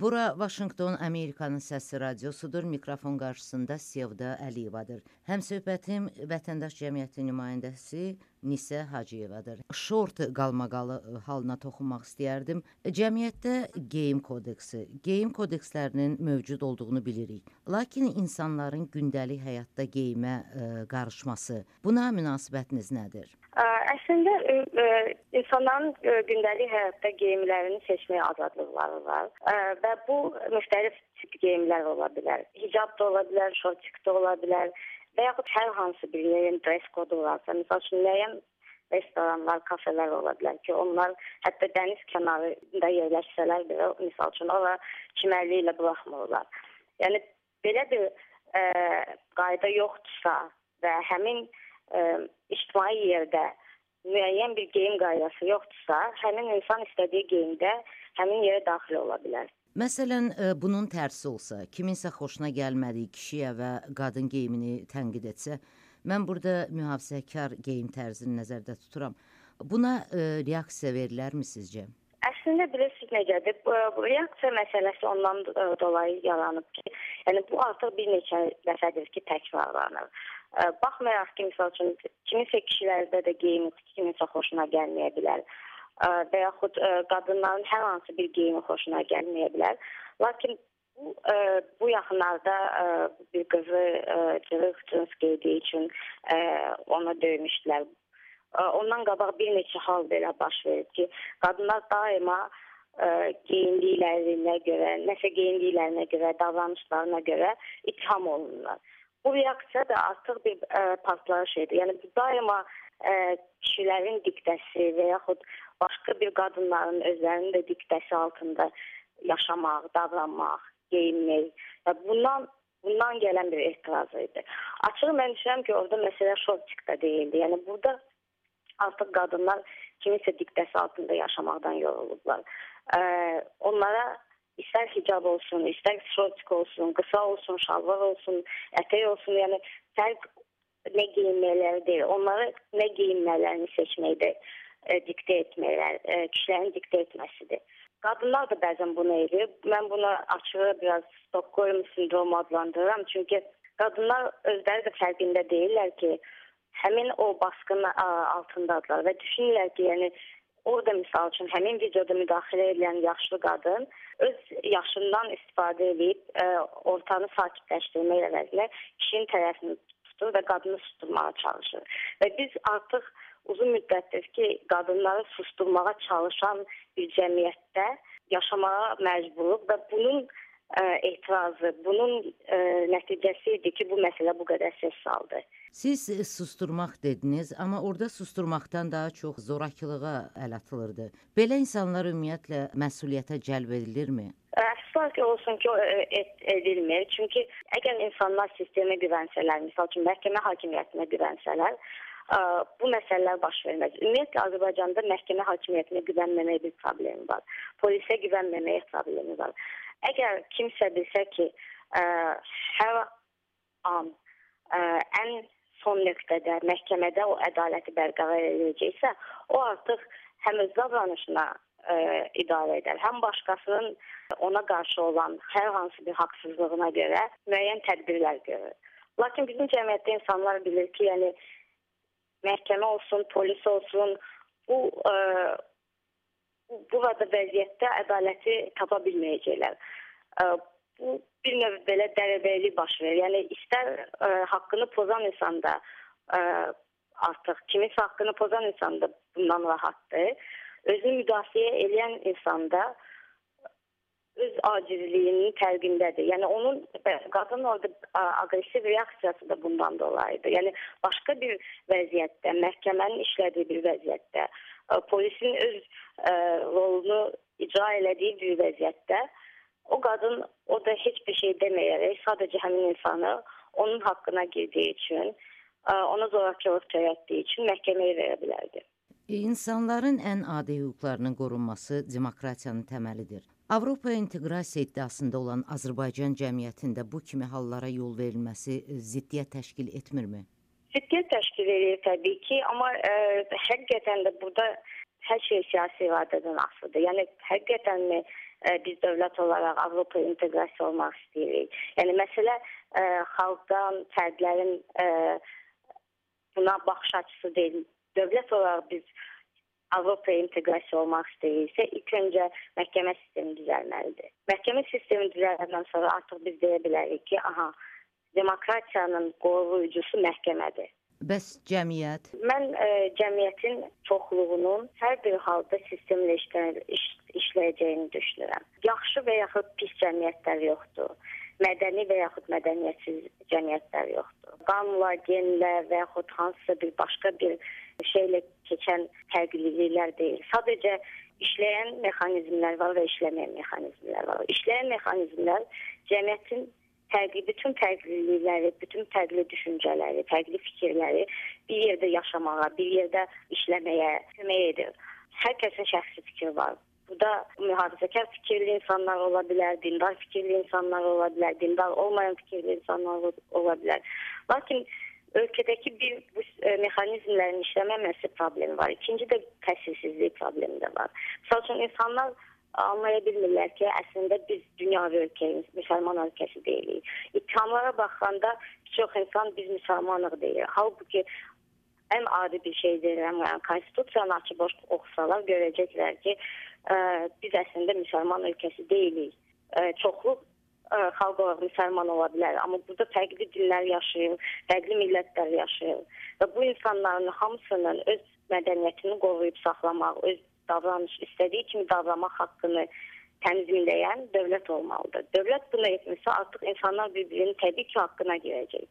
Bura Vaşinqton Amerikanın səsi radiosudur. Mikrofon qarşısında Sevda Əliyevadır. Həmsöhbətim Vətəndaş Cəmiyyəti nümayəndəsi Nisə Hacıyevadır. Şort qalmaqalı halına toxunmaq istəyərdim. Cəmiyyətdə geyim kodeksi, geyim kodekslərinin mövcud olduğunu bilirik. Lakin insanların gündəlik həyatda geyimə ə, qarışması, buna münasibətiniz nədir? Əslində ə, ə, insanların ə, gündəlik həyatda geyimlərini seçməyə azadlıqları var ə, və bu müxtəlif tip geyimlər ola bilər. Hicab da ola bilər, şortik də ola bilər və yaxud hər hansı bir yerin dress kodu varsa, məsəl üçün müəyyən restoranlar, kafelər ola bilər ki, onlar hətta dəniz kənarında yerləşsələr belə, məsəl üçün ora çimərliyi ilə buraxmırlar. Yəni belə bir ə, qayda yoxdursa və həmin ə, ictimai yerdə müəyyən bir geyim qaydası yoxdursa, həmin insan istədiyi geyimdə həmin yerə daxil ola bilər. Məsələn, e, bunun tərsi olsa, kiminsə xoşuna gəlmədiyi kişiyə və qadın geyimini tənqid etsə, mən burada mühafizəkar geyim tərzini nəzərdə tuturam. Buna e, reaksiya verilərmi sizcə? Əslində bilirsiniz necədir? Bu, bu reaksiya məsələsi ondan e, dolayı yaranıb ki, yəni bu artıq bir neçə dəfədir ki, təkrarlanır. Ə, baxmayaraq ki, məsəl üçün kiminsə kişilərdə də geyim kiminsə xoşuna gəlməyə bilər və yaxud qadınların hər hansı bir geyimi xoşuna gəlməyə bilər. Lakin bu bu yaxınlarda bir qızı cırıq cins geydiyi üçün ona döymüşdülər. Ondan qabaq bir neçə hal belə baş verib ki, qadınlar daima geyindiklərinə görə, nəsə geyindiklərinə görə, davranışlarına görə ittiham olunurlar. Bu reaksiya da artıq bir ə, partlayış idi. Yəni bu daima ə, kişilərin diktəsi və yaxud başqa bir qadınların özlərinin də diktəsi altında yaşamaq, davranmaq, geyinmək və bundan bundan gələn bir etiraz idi. Açıq mən düşünürəm ki, orada məsələ şovçikdə deyildi. Yəni burada artıq qadınlar kimisə diktəsi altında yaşamaqdan yorulublar. Ə, onlara istər hicab olsun, istər şortik olsun, qısa olsun, şalvar olsun, ətək olsun, yəni fərq nə geyinmələri deyil, onlara nə geyinmələrini seçməkdə e, diktə etməklər, e, kişilərin diktə etməsidir. Qadınlar da bəzən bunu edir. Mən bunu açığı biraz Stockholm sindromu adlandırıram. Çünki qadınlar özləri də fərqində deyirlər ki, həmin o baskının altındadılar və düşünürlər ki, yəni orada misal üçün həmin videoda müdaxilə edən yaşlı qadın öz yaşından istifadə edib ə, e, ortanı sakitləşdirmək əvəzinə kişinin tərəfini tutur və qadını susturmağa çalışır. Və biz artıq uzun müddətdir ki, qadınları susturmağa çalışan bir cəmiyyətdə yaşamağa məcburuq və bunun ə, etirazı, bunun ə, nəticəsi idi ki, bu məsələ bu qədər səs saldı. Siz susturmaq dediniz, amma orada susturmaqdan daha çox zorakılığa əl atılırdı. Belə insanlar ümumiyyətlə məsuliyyətə cəlb edilirmi? Əfsuslar ki, olsun ki, et, edilmir. Çünki əgər insanlar sistemə güvənsələr, məsəl üçün məhkəmə hakimiyyətinə güvənsələr, bu məsələlər baş verməz. Ümumiyyətlə Azərbaycanda məhkəmə hakimiyyətinə güvənməməyə bir problemi var. Polisə güvənməməyə problemi var. Əgər kimsə bilsə ki, ə, hər an ə, ən son nöqtədə məhkəmədə o ədaləti bərqərar edəcəksə, o artıq həm öz davranışına ə, idarə edər, həm başqasının ona qarşı olan hər hansı bir haqsızlığına görə müəyyən tədbirlər görür. Lakin bizim cəmiyyətdə insanlar bilir ki, yəni məhkəmə olsun, polis olsun, bu ə, e, burada vəziyyətdə ədaləti tapa bilməyəcəklər. Ə, e, bu bir növ belə dərəbəylik baş verir. Yəni istər ə, e, haqqını pozan insan da ə, artıq kiminsə haqqını pozan insan da bundan rahatdır. Özünü müdafiə edən insan da ə, öz acizliyinin fərqindədir. Yəni onun qadın orada aqressiv reaksiyası da bundan dolayıdır. Yəni başqa bir vəziyyətdə, məhkəmənin işlədiyi bir vəziyyətdə, polisin öz ə, rolunu icra elədiyi bir vəziyyətdə o qadın o da heç bir şey deməyərək sadəcə həmin insanı onun haqqına girdiyi üçün, ə, ona zorakılıq törətdiyi üçün məhkəməyə verə bilərdi. İnsanların ən adi hüquqlarının qorunması demokratiyanın təməlidir. Avropa inteqrasiya iddiasında olan Azərbaycan cəmiyyətində bu kimi hallara yol verilməsi e, ziddiyyət təşkil etmirmi? Ziddiyyət təşkil edir təbii ki, amma ə, e, həqiqətən də burada hər şey siyasi iradədən asılıdır. Yəni həqiqətənmi ə, biz dövlət olaraq Avropa inteqrasiya olmaq istəyirik. Yəni məsələ ə, xalqdan, fərdlərin ə, buna baxış açısı deyil. Dövlət olaraq biz Avropaya inteqrasiya olmaq istəyirsə, ilk öncə məhkəmə sistemi düzəlməlidir. Məhkəmə sistemi düzələndən sonra artıq biz deyə bilərik ki, aha, demokratiyanın qoruyucusu məhkəmədir. Bəs cəmiyyət? Mən ə, e, cəmiyyətin çoxluğunun hər bir halda sistemlə işləyir, iş, işləyəcəyini düşünürəm. Yaxşı və yaxud pis cəmiyyətlər yoxdur. Mədəni və yaxud mədəniyyətsiz cəmiyyətlər yoxdur. Qanunlar, genlər və yaxud hansısa bir başqa bir şeylə keçən fərqliliklər deyil. Sadəcə işləyən mexanizmlər var və işləməyən mexanizmlər var. İşləyən mexanizmlər cəmiyyətin fərqli bütün fərqlilikləri, bütün fərqli düşüncələri, fərqli fikirləri bir yerdə yaşamağa, bir yerdə işləməyə kömək edir. Hər kəsin şəxsi fikri var. Burada mühafizəkar fikirli insanlar ola bilər, dindar fikirli insanlar ola bilər, dindar olmayan fikirli insanlar ola bilər. Lakin ölkədəki bir bu e, mexanizmlərin işləməməsi problemi var. İkinci də təsirsizlik problemi də var. Məsəl üçün insanlar anlaya bilmirlər ki, əslində biz dünyəvi ölkəyiz, müsəlman ölkəsi deyilik. İttihamlara baxanda çox insan biz müsəlmanıq deyir. Halbuki ən adi bir şey deyirəm, yəni konstitusiyanı açıb oxusalar görəcəklər ki, ə, biz əslində müsəlman ölkəsi deyilik. Ə, çoxlu ə, xalq olaraq müsəlman ola bilər, amma burada fərqli dillər yaşayır, fərqli millətlər yaşayır və bu insanların hamısının öz mədəniyyətini qoruyub saxlamaq, öz davranış istədiyi kimi davranmaq haqqını tənzimləyən dövlət olmalıdır. Dövlət bunu etmirsə, artıq insanlar bir-birinin təbii ki, haqqına girəcək.